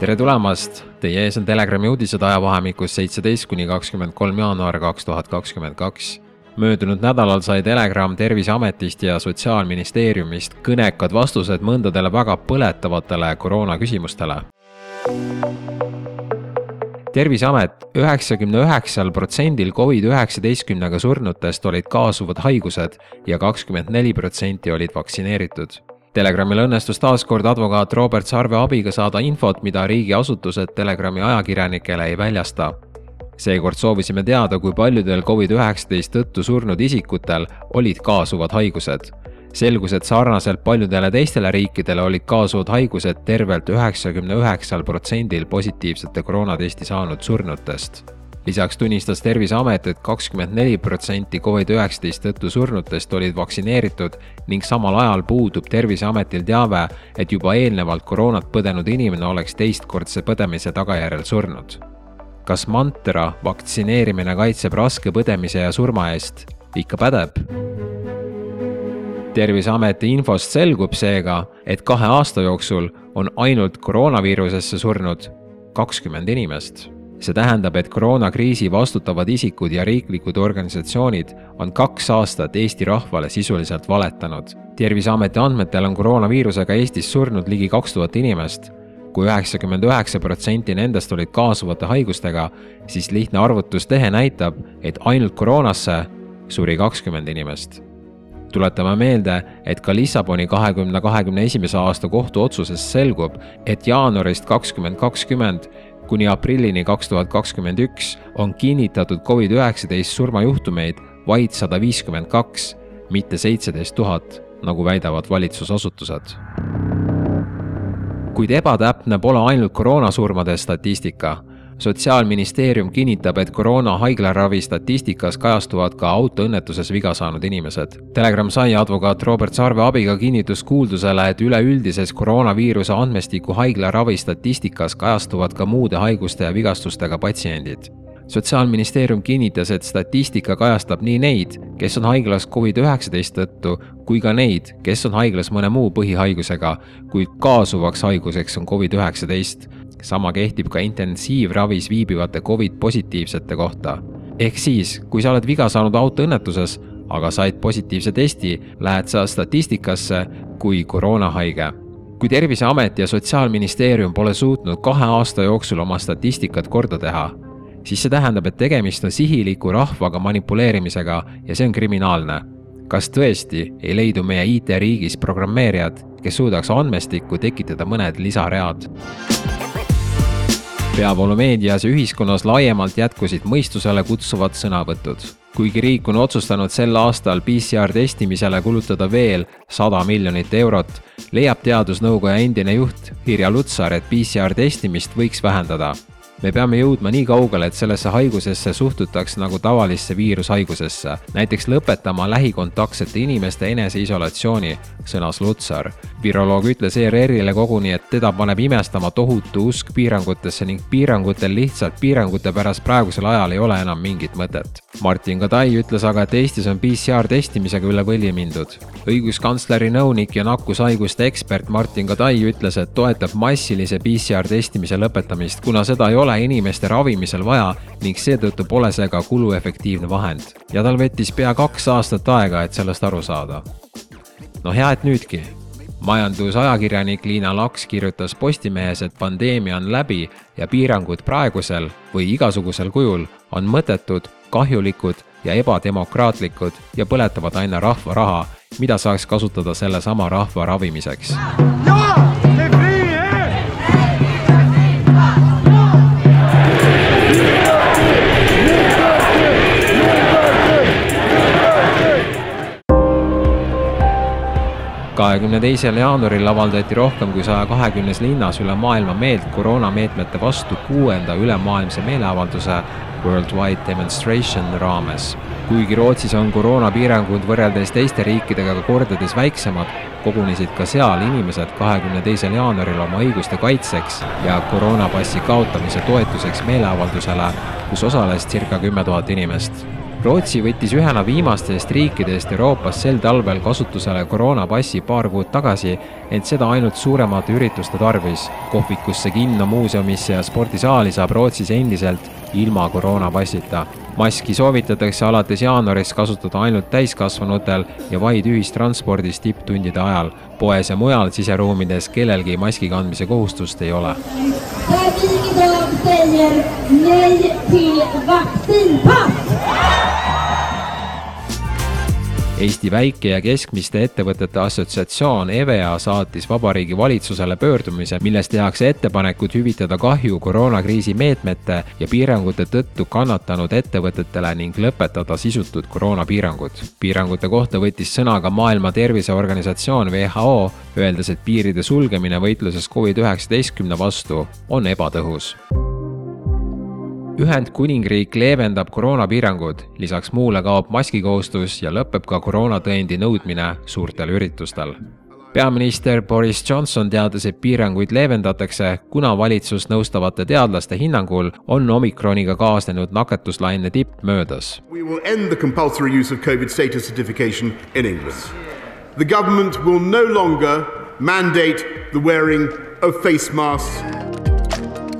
tere tulemast, teie ees on Telegrami uudised ajavahemikus seitseteist kuni kakskümmend kolm jaanuar kaks tuhat kakskümmend kaks. möödunud nädalal sai Telegram Terviseametist ja Sotsiaalministeeriumist kõnekad vastused mõndadele väga põletavatele koroonaküsimustele terviseamet, üheksakümne üheksal protsendil Covid-19-ga surnutest olid kaasuvad haigused ja kakskümmend neli protsenti olid vaktsineeritud. Telegramil õnnestus taas kord advokaat Robert Sarve abiga saada infot, mida riigiasutused Telegrami ajakirjanikele ei väljasta. seekord soovisime teada, kui paljudel Covid-19 tõttu surnud isikutel olid kaasuvad haigused selgus, et sarnaselt paljudele teistele riikidele olid kaasuvad haigused tervelt üheksakümne üheksal protsendil positiivsete koroonatesti saanud surnutest. Lisaks tunnistas Terviseamet et, et kakskümmend neli protsenti Covid-19 tõttu surnutest olid vaktsineeritud ning samal ajal puudub Terviseametil teave, et juba eelnevalt koroonat põdenud inimene oleks teistkordse põdemise tagajärjel surnud. kas mantra vaktsineerimine kaitseb raske põdemise ja surma eest ikka pädeb? terviseameti infost selgub seega, et kahe aasta jooksul on ainult koroonaviirusesse surnud kakskümmend inimest. See tähendab, et koroonakriisi vastutavad isikud ja riiklikud organisatsioonid on kaks aastat Eesti rahvale sisuliselt valetanud. terviseameti andmetel on koroonaviirusega Eestis surnud ligi kaks tuhat inimest kui üheksakümmend üheksa protsenti nendest olid kaasuvate haigustega, siis lihtne arvutustehe näitab, et ainult koroonasse suri kakskümmend inimest tuletame meelde, et ka Lissaboni kahekümne kahekümne esimese aasta kohtuotsusest selgub, et jaanuarist kakskümmend kakskümmend kuni aprillini kaks tuhat kakskümmend üks on kinnitatud Covid-19 surmajuhtumeid vaid sada viiskümmend kaks, mitte seitseteist tuhat, nagu väidavad valitsusasutused. kuid ebatäpne pole ainult koroonasurmade statistika sotsiaalministeerium kinnitab, et koroona haiglaravi statistikas kajastuvad ka autoõnnetuses viga saanud inimesed. Telegram sai advokaat Robert Sarve abiga kinnitust kuuldusele, et üleüldises koroonaviiruse andmestiku haiglaravi statistikas kajastuvad ka muude haiguste ja vigastustega patsiendid sotsiaalministeerium kinnitas, et statistika kajastab nii neid, kes on haiglas Covid-19 tõttu, kui ka neid, kes on haiglas mõne muu põhihaigusega, kuid kaasuvaks haiguseks on Covid-19 sama kehtib ka intensiivravis viibivate Covid-positiivsete kohta. ehk siis, kui sa oled viga saanud autoõnnetuses, aga said positiivse testi, lähed sa statistikasse kui koroonahaige. kui Terviseamet ja Sotsiaalministeerium pole suutnud kahe aasta jooksul oma statistikat korda teha, siis see tähendab, et tegemist on sihiliku rahvaga manipuleerimisega ja see on kriminaalne. kas tõesti ei leidu meie IT-riigis programmeerijad, kes suudaks andmestikku tekitada mõned lisaread? Peavoolumeedias ja ühiskonnas laiemalt jätkusid mõistusele kutsuvad sõnavõtud. kuigi riik on otsustanud sel aastal PCR testimisele kulutada veel sada miljonit eurot, leiab teadusnõukoja endine juht Irja Lutsar, et PCR testimist võiks vähendada me peame jõudma nii kaugele, et sellesse haigusesse suhtutaks nagu tavalisse viirushaigusesse, näiteks lõpetama lähikontaktsete inimeste eneseisolatsiooni, sõnas Lutsar. viroloog ütles ERR-ile koguni, et teda paneb imestama tohutu usk piirangutesse ning piirangutel lihtsalt piirangute pärast praegusel ajal ei ole enam mingit mõtet. Martin Kadai ütles aga, et Eestis on PCR testimisega üle võlli mindud. õiguskantsleri nõunik ja nakkushaiguste ekspert Martin Kadai ütles, et toetab massilise PCR testimise lõpetamist, kuna seda ei ole ole inimeste ravimisel vaja ning seetõttu pole see ka kuluefektiivne vahend. ja tal võttis pea kaks aastat aega, et sellest aru saada. no hea, et nüüdki. majandusajakirjanik Liina Laks kirjutas Postimehes, et pandeemia on läbi ja piirangud praegusel või igasugusel kujul on mõttetud, kahjulikud ja ebademokraatlikud ja põletavad aina rahva raha, mida saaks kasutada sellesama rahva ravimiseks. Kahekümne teisel jaanuaril avaldati rohkem kui saja kahekümnes linnas üle maailma meelt koroonameetmete vastu kuuenda ülemaailmse meeleavalduse Worldwide Demonstration raames. kuigi Rootsis on koroonapiirangud võrreldes teiste riikidega kordades väiksemad, kogunesid ka seal inimesed kahekümne teisel jaanuaril oma õiguste kaitseks ja koroonapassi kaotamise toetuseks meeleavaldusele, kus osales circa kümme tuhat inimest Rootsi võttis ühena viimastest riikidest Euroopas sel talvel kasutusele koroonapassi paar kuud tagasi, ent seda ainult suuremate ürituste tarvis. kohvikusse, kinno, muuseumisse ja spordisaali saab Rootsis endiselt ilma koroonapassita. Maski soovitatakse alates jaanuarist kasutada ainult täiskasvanutel ja vaid ühistranspordis tipptundide ajal. poes ja mujal siseruumides kellelgi maski kandmise kohustust ei ole. Idag säger nej till vaccinpass! Eesti Väike- ja Keskmiste Ettevõtete Assotsiatsioon EVEA saatis Vabariigi Valitsusele pöördumise, milles tehakse ettepanekud hüvitada kahju koroonakriisi meetmete ja piirangute tõttu kannatanud ettevõtetele ning lõpetada sisutud koroonapiirangud. piirangute kohta võttis sõna ka Maailma Terviseorganisatsioon WHO, öeldes, et piiride sulgemine võitluses Covid-19 vastu on ebatõhus Ühendkuningriik leevendab koroonapiirangud, lisaks muule kaob maskikohustus ja lõpeb ka koroonatõendi nõudmine suurtel üritustel. peaminister Boris Johnson teatas, et piiranguid leevendatakse, kuna valitsust nõustavate teadlaste hinnangul on omikroniga kaasnenud nakatuslaine tipp möödas. We will end the compulsory use of COVID status certification in England. The government will no longer mandate the wearing of face masks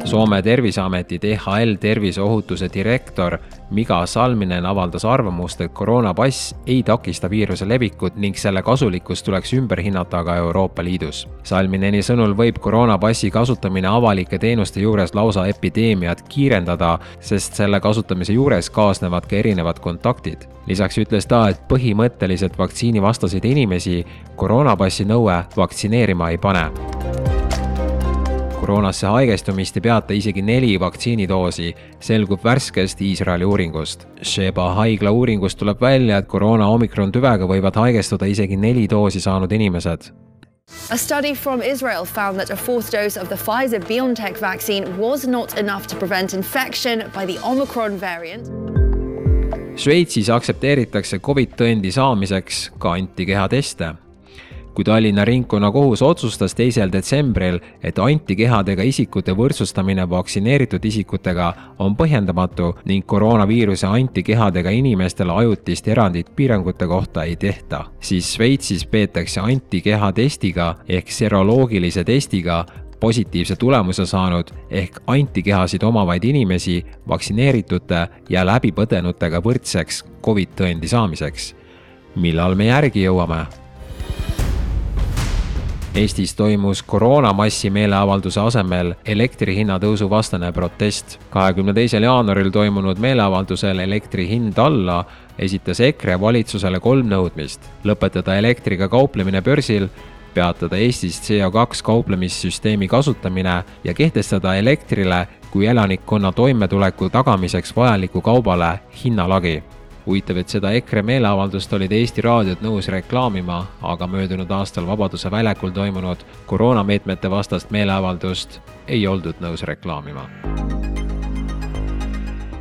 Soome terviseameti DHL terviseohutuse direktor Miga Salminen avaldas arvamust, et koroonapass ei takista viiruse levikut ning selle kasulikkust tuleks ümber hinnata ka Euroopa Liidus. Salmineni sõnul võib koroonapassi kasutamine avalike teenuste juures lausa epideemiat kiirendada, sest selle kasutamise juures kaasnevad ka erinevad kontaktid. lisaks ütles ta, et põhimõtteliselt vaktsiinivastaseid inimesi koroonapassi nõue vaktsineerima ei pane koroonasse haigestumist ei peata isegi neli vaktsiinidoosi, selgub värskest Iisraeli uuringust. Sheba haigla uuringust tuleb välja, et koroona omikron tüvega võivad haigestuda isegi neli doosi saanud inimesed. A study from Israel found that a fourth dose of the Pfizer BioNTech vaccine was not enough to prevent infection by the Omicron variant. Šveitsis aktsepteeritakse Covid tõendi saamiseks ka antikehateste kui Tallinna Ringkonnakohus otsustas teisel detsembril, et antikehadega isikute võrdsustamine vaktsineeritud isikutega on põhjendamatu ning koroonaviiruse antikehadega inimestele ajutist erandit piirangute kohta ei tehta, siis Šveitsis peetakse antikehatestiga ehk seroloogilise testiga positiivse tulemuse saanud ehk antikehasid omavaid inimesi vaktsineeritute ja läbipõdenutega võrdseks Covid tõendi saamiseks. millal me järgi jõuame? Eestis toimus koroonamassi meeleavalduse asemel elektri hinna tõusu vastane protest. kahekümne teisel jaanuaril toimunud meeleavaldusel Elektri hind alla esitas EKRE valitsusele kolm nõudmist. lõpetada elektriga kauplemine börsil, peatada Eestis CO2 kauplemissüsteemi kasutamine ja kehtestada elektrile kui elanikkonna toimetuleku tagamiseks vajaliku kaubale hinnalagi huvitav, et seda EKRE meeleavaldust olid Eesti raadiod nõus reklaamima, aga möödunud aastal Vabaduse väljakul toimunud koroonameetmete vastast meeleavaldust ei oldud nõus reklaamima.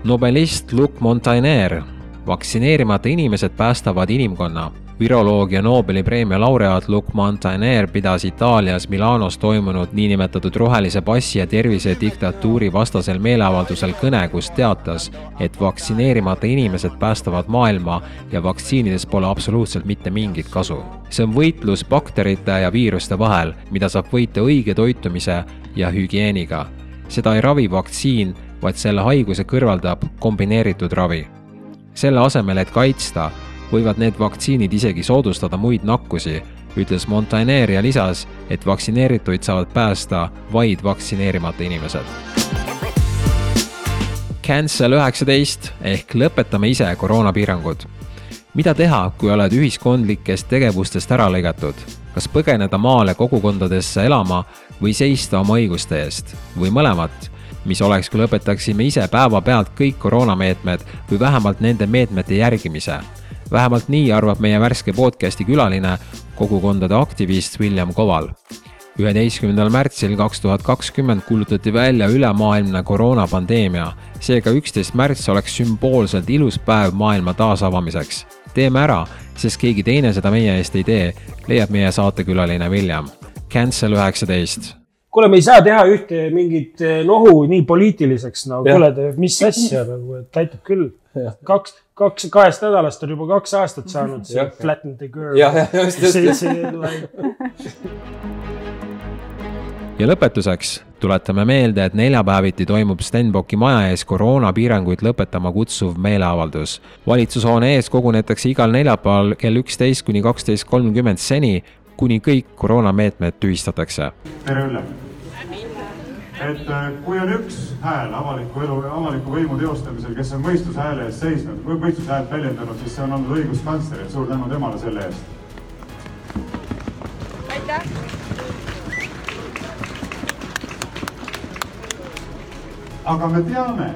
nobelist Luc Montagnier, vaktsineerimata inimesed päästavad inimkonna viroloogia Nobeli preemia laureaat Luc Montagnier pidas Itaalias Milanos toimunud niinimetatud rohelise passi ja tervisediktatuuri vastasel meeleavaldusel kõne, kus teatas, et vaktsineerimata inimesed päästavad maailma ja vaktsiinidest pole absoluutselt mitte mingit kasu. see on võitlus bakterite ja viiruste vahel, mida saab võita õige toitumise ja hügieeniga. seda ei ravi vaktsiin, vaid selle haiguse kõrvaldab kombineeritud ravi. selle asemel, et kaitsta võivad need vaktsiinid isegi soodustada muid nakkusi, ütles Montagnier ja lisas, et vaktsineerituid saavad päästa vaid vaktsineerimata inimesed. Cancel üheksateist ehk lõpetame ise koroonapiirangud. mida teha, kui oled ühiskondlikest tegevustest ära lõigatud? kas põgeneda maale kogukondadesse elama või seista oma õiguste eest või mõlemat? mis oleks, kui lõpetaksime ise päevapealt kõik koroonameetmed või vähemalt nende meetmete järgimise vähemalt nii arvab meie värske podcasti külaline, kogukondade aktivist William Koval. üheteistkümnendal märtsil kaks tuhat kakskümmend kuulutati välja ülemaailmne koroonapandeemia, seega üksteist märts oleks sümboolselt ilus päev maailma taasavamiseks. teeme ära, sest keegi teine seda meie eest ei tee, leiab meie saatekülaline William. Cancel üheksateist kuule, me ei saa teha ühte mingit eh, nohu nii poliitiliseks, no kuule, mis asja nagu, et aitab küll. kaks, kaks, kahest nädalast on juba kaks aastat saanud see. Flatten the curve. jah, jah, just, just, ja lõpetuseks tuletame meelde, et neljapäeviti toimub Stenbocki maja ees koroonapiiranguid lõpetama kutsuv meeleavaldus. valitsushoone ees kogunetakse igal neljapäeval kell üksteist kuni kaksteist kolmkümmend seni, kuni kõik koroonameetmed tühistatakse tere, Ülle! Et äh, kui on üks hääl avaliku elu, avaliku võimu teostamisel, kes on mõistuse hääle eest seisnud mõistuse häält väljendanud, siis see on olnud õiguskantsler, et suur tänu temale selle eest. aitäh. aga me teame,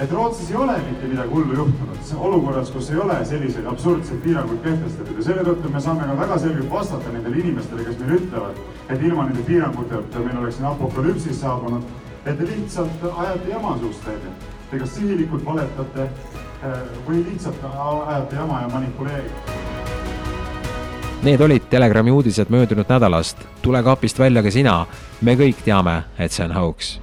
et Rootsis ei ole mitte midagi hullu juhtunud, olukorras, kus ei ole selliseid absurdseid piiranguid kehtestatud ja selle tõttu me saame ka väga selgelt vastata nendele inimestele, kes meile ütlevad, et ilma nende piiranguteta meil oleks siin apokalüpsis saabunud, et te lihtsalt ajate jama suust välja. Te kas sihilikult valetate eh, või lihtsalt ajate jama ja manipuleerite. Need olid Telegrami uudised möödunud nädalast. tule kapist välja ka sina. me kõik teame, et see on hauks